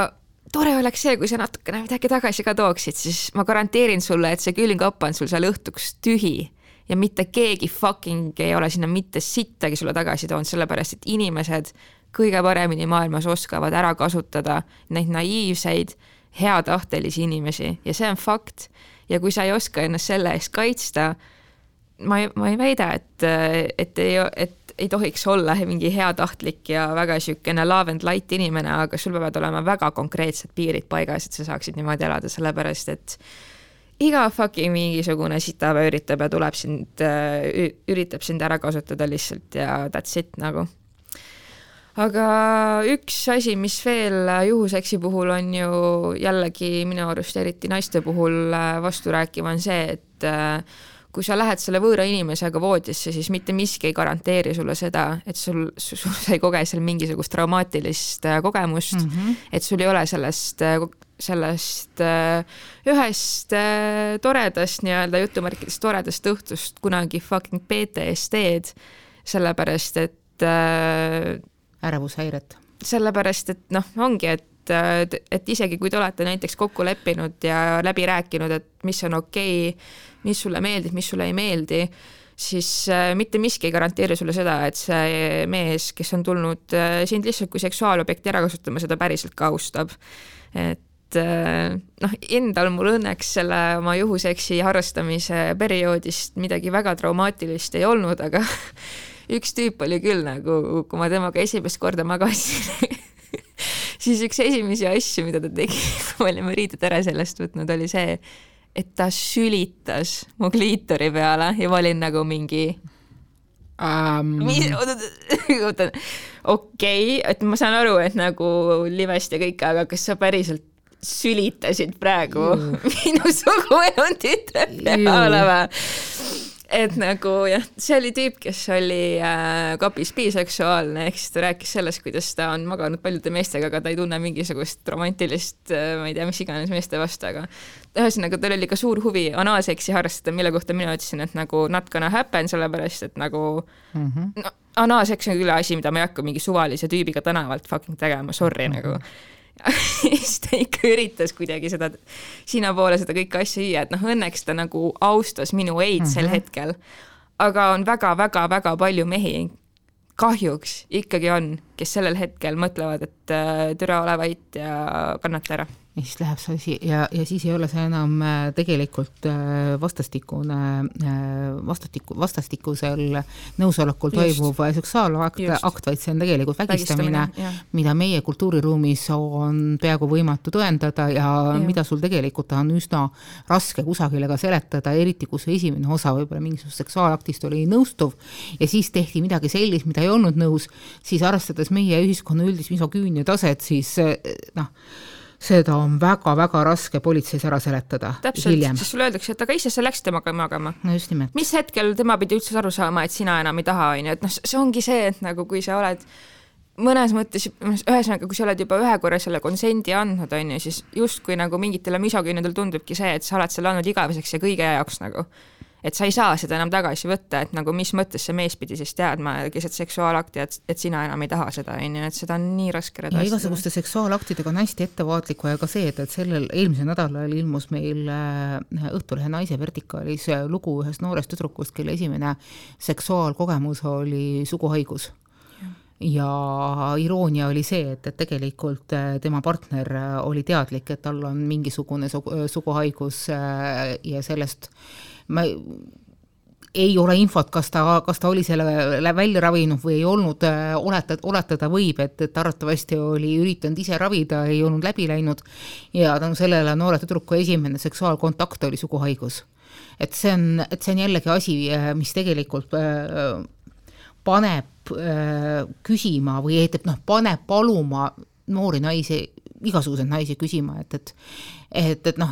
tore oleks see, kui sa natukene midagi tagasi ka tooksid, siis ma garanteerin sulle, et see külmkapp on sul seal õhtuks tühi. Ja mitte keegi fucking ei ole sinna mitte sittagi sulle tagasi toonud, sellepärast et inimesed kõige paremini maailmas oskavad ära kasutada neid naiivseid, heatahtelisi inimesi ja see on fakt. ja kui sa ei oska ennast selle eest kaitsta, ma ei, ma ei väida, et, et ei, et ei tohiks olla mingi heatahtlik ja väga niisugune love and light inimene, aga sul peavad olema väga konkreetsed piirid paigas, et sa saaksid niimoodi elada, sellepärast et iga fucking mingisugune sitapea üritab ja tuleb sind, üritab sind ära kasutada lihtsalt ja that's it nagu. Aga üks asi, mis veel juhuseksi puhul on ju jällegi minu arust eriti naiste puhul vasturääkiv, on see, et kui sa lähed selle võõra inimesega voodisse, siis mitte miski ei garanteeri sulle seda, et sul, sul, [laughs] sa ei koge seal mingisugust traumaatilist äh, kogemust mm, -hmm. et sul ei ole sellest, äh, sellest äh, ühest toredast nii-öelda jutumärkides toredast õhtust kunagi fucking PTSD-d, sellepärast et ärevushäiret. sellepärast, et noh, ongi, et et isegi kui te olete näiteks kokku leppinud ja läbi rääkinud, et mis on okei okay,, mis sulle meeldib, mis sulle ei meeldi, siis äh, mitte miski ei garanteeri sulle seda, et see mees, kes on tulnud äh, sind lihtsalt kui seksuaalobjekti ära kasutama, seda päriselt ka austab. et äh, noh, endal mul õnneks selle oma juhuseksi harrastamise perioodist midagi väga traumaatilist ei olnud, aga [laughs] üks tüüp oli küll nagu, kui ma temaga esimest korda magasin [laughs] siis üks esimesi asju, mida ta tegi, [laughs] kui me olime riided ära sellest võtnud, oli see, et ta sülitas mu kliitori peale ja ma olin nagu mingi um.... oota, okei, et ma saan aru, et nagu livest ja kõike, aga kas sa päriselt sülitasid praegu Juh. [laughs] minu suguelund tütre peale või? Et nagu jah, see oli tüüp, kes oli äh, kapis biseksuaalne, ehk siis ta rääkis sellest, kuidas ta on maganud paljude meestega, aga ta ei tunne mingisugust romantilist äh,, ma ei tea, mis iganes meeste vastu, aga ühesõnaga, tal oli ka suur huvi anaalseksi harrastada, mille kohta mina ütlesin, et nagu not gonna happen, sellepärast et nagu mm -hmm. no, anaalseks on küll asi, mida ma ei hakka mingi suvalise tüübiga tänavalt fucking tegema, sorry mm -hmm. nagu [laughs] siis ta ikka üritas kuidagi seda, sinnapoole seda kõike asja viia, et noh, õnneks ta nagu austas minu ei-d mm -hmm. sel mhm. hetkel. aga on väga-väga-väga palju mehi, kahjuks ikkagi on, kes sellel hetkel mõtlevad, et äh, türa ole vait ja kannata ära ja siis läheb see asi ja, ja siis ei ole see enam äh, tegelikult äh, vastastikune, äh, vastastiku, vastastikusel nõusolekul toimuv seksuaalakt, akt, vaid see on tegelikult vägistamine, mida meie kultuuriruumis on peaaegu võimatu tõendada ja, ja mida sul tegelikult on üsna raske kusagile ka seletada, eriti kui see esimene osa võib-olla mingisugusest seksuaalaktist oli nõustuv ja siis tehti midagi sellist, mida ei olnud nõus, siis arvestades meie ühiskonna üldist misoküünia taset, siis noh, seda on väga-väga raske politseis ära seletada täpselt, sest sulle öeldakse, et aga ise sa läksid temaga magama. no just nimelt. mis hetkel tema pidi üldse aru saama, et sina enam ei taha, on ju, et noh, see ongi see, et nagu kui sa oled mõnes mõttes, ühesõnaga, kui sa oled juba ühe korra selle konsendi andnud, on ju, siis justkui nagu mingitele misoküünidel tundubki see, et sa oled selle andnud igaveseks ja kõige jaoks nagu et sa ei saa seda enam tagasi võtta, et nagu mis mõttes see mees pidi siis teadma keset seksuaalakti, et, et sina enam ei taha seda, on ju, et seda on nii raske redastada. igasuguste seksuaalaktidega on hästi ettevaatlik ja ka see, et, et sellel eelmisel nädalal ilmus meil äh, Õhtulehe Naise vertikaalis äh, lugu ühest noorest tüdrukust, kelle esimene seksuaalkogemus oli suguhaigus ja iroonia oli see, et, et tegelikult äh, tema partner oli teadlik, et tal on mingisugune suguhaigus ja sellest ma ei ole infot, kas ta, kas ta oli selle välja ravinud või ei olnud, äh, oletada, võib, et, et arvatavasti oli üritanud ise ravida, ei olnud läbi läinud ja tänu sellele noore tüdruku esimene seksuaalkontakt oli suguhaigus. et see on, et see on jällegi asi, mis tegelikult paneb küsima või et noh, paneb paluma noori naisi, igasuguseid naisi küsima, et, et et, et noh,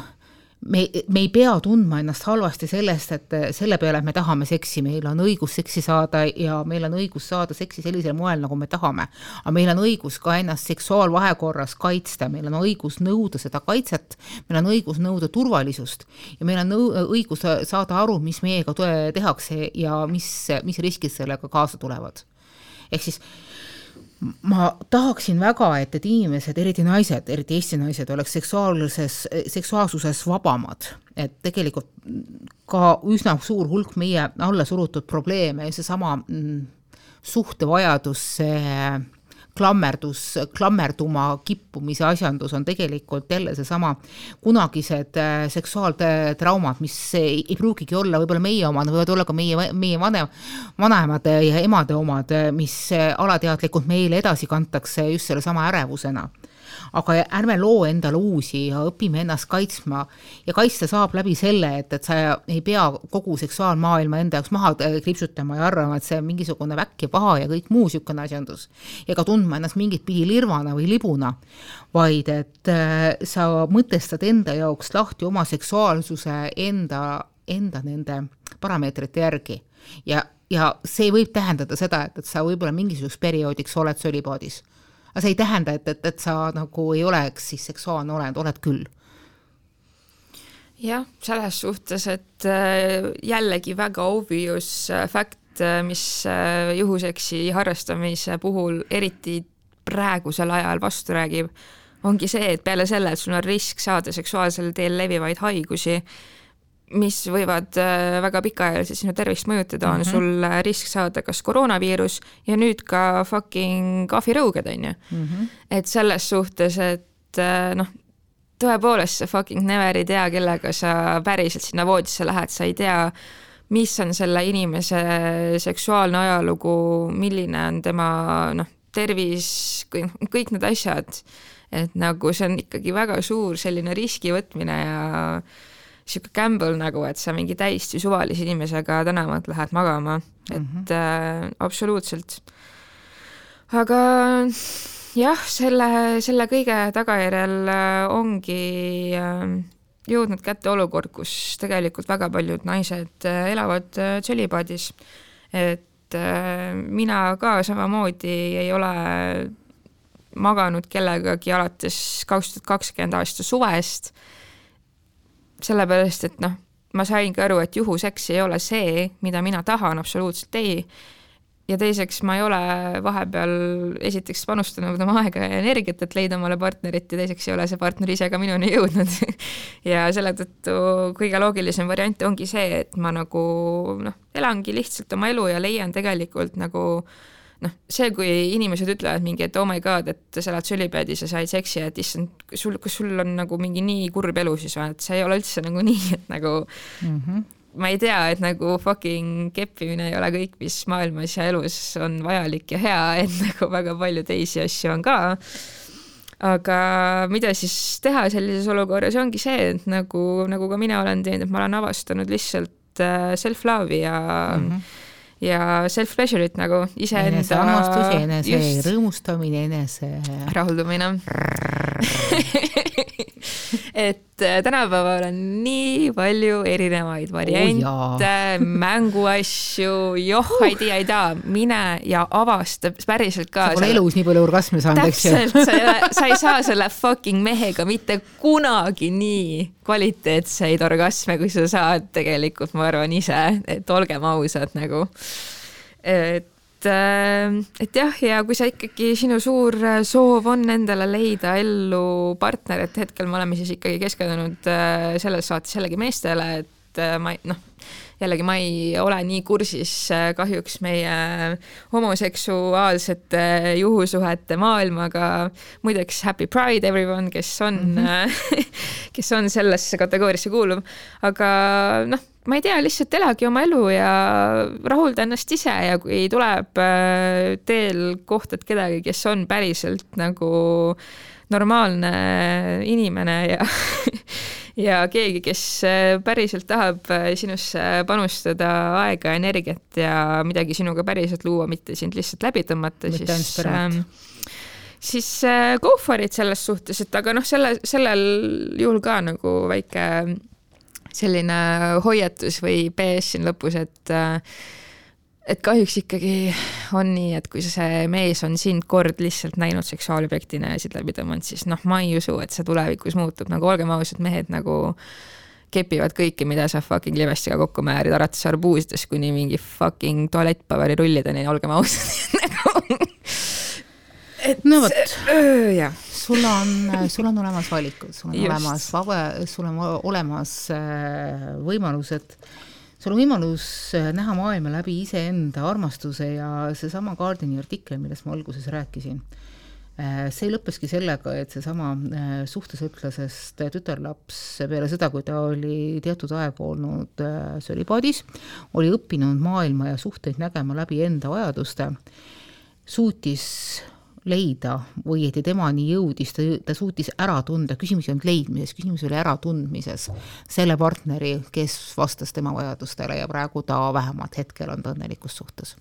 me, me ei pea tundma ennast halvasti sellest, et selle peale, et me tahame seksi, meil on õigus seksi saada ja meil on õigus saada seksi sellisel moel, nagu me tahame. aga meil on õigus ka ennast seksuaalvahekorras kaitsta, meil on õigus nõuda seda kaitset, meil on õigus nõuda turvalisust ja meil on õigus saada aru, mis meiega tehakse ja mis, mis riskid sellega kaasa tulevad. ehk siis ma tahaksin väga, et, et inimesed, eriti naised, eriti Eesti naised, oleks seksuaalses, seksuaalsuses vabamad. et tegelikult ka üsna suur hulk meie alla surutud probleeme, seesama mm, suhtevajadus, see klammerdus, klammerduma kippumise asjandus on tegelikult jälle seesama kunagised äh, seksuaaltraumad, mis ei, ei pruugigi olla võib-olla meie omad, võivad olla ka meie, meie vanem, vanaemade ja emade omad, mis alateadlikult meile edasi kantakse just sellesama ärevusena aga ärme loo endale uusi ja õpime ennast kaitsma. ja kaitsta saab läbi selle, et, et sa ei pea kogu seksuaalmaailma enda jaoks maha äh, kriipsutama ja arvama, et see on mingisugune väkk ja paha ja kõik muu niisugune asjandus. ega tundma ennast mingit pidi lirvana või libuna, vaid et äh, sa mõtestad enda jaoks lahti oma seksuaalsuse enda, enda nende parameetrite järgi ja ja see võib tähendada seda, et, et sa võib-olla mingisuguseks perioodiks oled sölibaadis aga see ei tähenda, et, et, et sa nagu ei oleks siis seksuaalne olend, oled küll. Jah, selles suhtes, et äh, jällegi väga obvious äh, fact, äh, mis juhuseksi harrastamise puhul eriti praegusel ajal vastu räägib, ongi see, et peale selle, et sul on risk saada seksuaalsel teel levivaid haigusi, mis võivad äh, väga pikaajaliselt sinu tervist mõjutada, on mm -hmm. sul äh, risk saada kas koroonaviirus ja nüüd ka fucking ahvirõuged, on ju. Mhm. et selles suhtes, et äh, noh, tõepoolest sa fucking never ei tea, kellega sa päriselt sinna voodisse lähed, sa ei tea, mis on selle inimese seksuaalne ajalugu, milline on tema noh, tervis, kõik need asjad. et nagu see on ikkagi väga suur selline riski võtmine ja sihuke gamble nagu, et sa mingi täiesti suvalise inimesega tänavalt lähed magama, et mm -hmm. äh, absoluutselt. aga jah, selle, selle kõige tagajärjel äh, ongi äh, jõudnud kätte olukord, kus tegelikult väga paljud naised äh, elavad tšelipaadis. et mina ka samamoodi ei ole maganud kellegagi alates kaks tuhat kakskümmend aasta suvest sellepärast, et noh, ma saingi aru, et juhuseks ei ole see, mida mina tahan, absoluutselt ei. ja teiseks ma ei ole vahepeal esiteks panustanud oma aega ja energiat, et leida omale partnerit ja teiseks ei ole see partner ise ka minuni jõudnud [laughs] ja selle tõttu kõige loogilisem variant ongi see, et ma nagu noh, elangi lihtsalt oma elu ja leian tegelikult nagu noh, see, kui inimesed ütlevad mingi, et oh my god, et sa elad sülipeedis ja sa ei seksi, et issand, sul, kas sul on nagu mingi nii kurb elu siis või, et see ei ole üldse nagu [laughs] nii, et nagu mm -hmm ma ei tea, et nagu fucking keppimine ei ole kõik, mis maailmas ja elus on vajalik ja hea, et [laughs] nagu väga palju teisi asju on ka. aga mida siis teha sellises olukorras, ongi see, et nagu, nagu ka mina olen teinud, et ma olen avastanud lihtsalt äh, self-love'i ja mm -hmm ja self-pleasure'it nagu iseenda. enese armastus ja enese just, rõõmustamine, enese. rahuldumine [laughs] et äh, tänapäeval on nii palju erinevaid variante oh,, [laughs] mänguasju, joh uh., ei tea, ei tea, mine ja avasta päriselt ka. sa pole elus nii palju orgasme saanud, eks ju. täpselt, sa ei ole, [laughs] sa ei saa selle fucking mehega mitte kunagi nii kvaliteetseid orgasme, kui sa saad tegelikult, ma arvan ise, et olgem ausad nagu. Et äh, et jah, ja kui sa ikkagi, sinu suur äh, soov on endale leida ellu partner, et hetkel me oleme siis ikkagi keskendunud äh, selles saates jällegi meestele, et ma ei, noh, jällegi ma ei ole nii kursis kahjuks meie homoseksuaalsete juhusuhete maailmaga. muideks happy pride everyone, kes on mm, -hmm. [laughs] kes on sellesse kategooriasse kuuluv, aga noh ma ei tea, lihtsalt elage oma elu ja rahulda ennast ise ja kui tuleb äh, teel kohtad kedagi, kes on päriselt nagu normaalne inimene ja [laughs] ja keegi, kes äh, päriselt tahab äh, sinusse panustada aega, energiat ja midagi sinuga päriselt luua, mitte sind lihtsalt läbi tõmmata, siis ähm, siis go for it selles suhtes, et aga noh, selle, sellel juhul ka nagu väike selline hoiatus või PS siin lõpus, et et kahjuks ikkagi on nii, et kui see mees on sind kord lihtsalt näinud seksuaalobjektina ja siit läbi tõmmanud, siis noh, ma ei usu, et see tulevikus muutub, nagu olgem ausad, mehed nagu kepivad kõike, mida sa fucking libestiga kokku määrid, alates arbuusidest kuni mingi fucking tualettpaberirullideni, olgem ausad [laughs] nagu et no vot, jah. Sul on, sul on olemas valikud, sul on Just. olemas sul on olemas äh, võimalused, sul on võimalus äh, näha maailma läbi iseenda armastuse ja seesama Guardiani artikkel, millest ma alguses rääkisin, äh, see lõppeski sellega, et seesama suhtesõltlasest tütarlaps peale seda, kui ta oli teatud aega olnud sölibaadis, oli õppinud maailma ja suhteid nägema läbi enda vajaduste, suutis leida või et temani jõudis, ta, ta suutis ära tunda, küsimus ei olnud leidmises, küsimus oli äratundmises, selle partneri, kes vastas tema vajadustele ja praegu ta vähemalt hetkel on ta õnnelikus suhtes.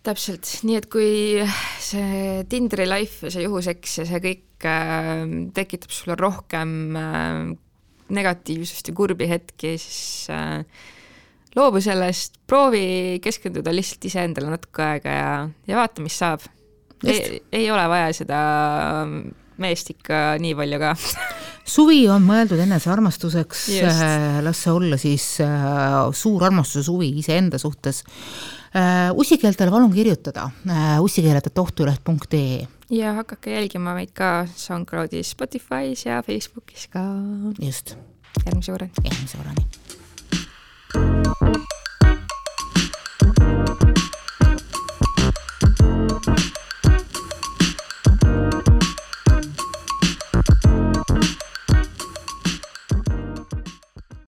Täpselt, nii et kui see Tindri life ja see juhuseks ja see kõik äh, tekitab sulle rohkem äh, negatiivsust ja kurbi hetki, siis äh, loobu sellest, proovi keskenduda lihtsalt iseendale natuke aega ja, ja vaata, mis saab ei, ei ole vaja seda meest ikka nii palju ka [laughs] suvi on mõeldud enesearmastuseks, äh, las see olla siis äh, suur armastuse suvi iseenda suhtes äh,. ussikeeltele palun kirjutada ussikeeled.ohtuleht.ee ja hakake jälgima meid ka SoundCloudis, Spotify's ja Facebookis ka. just. järgmise korrani. järgmise korrani.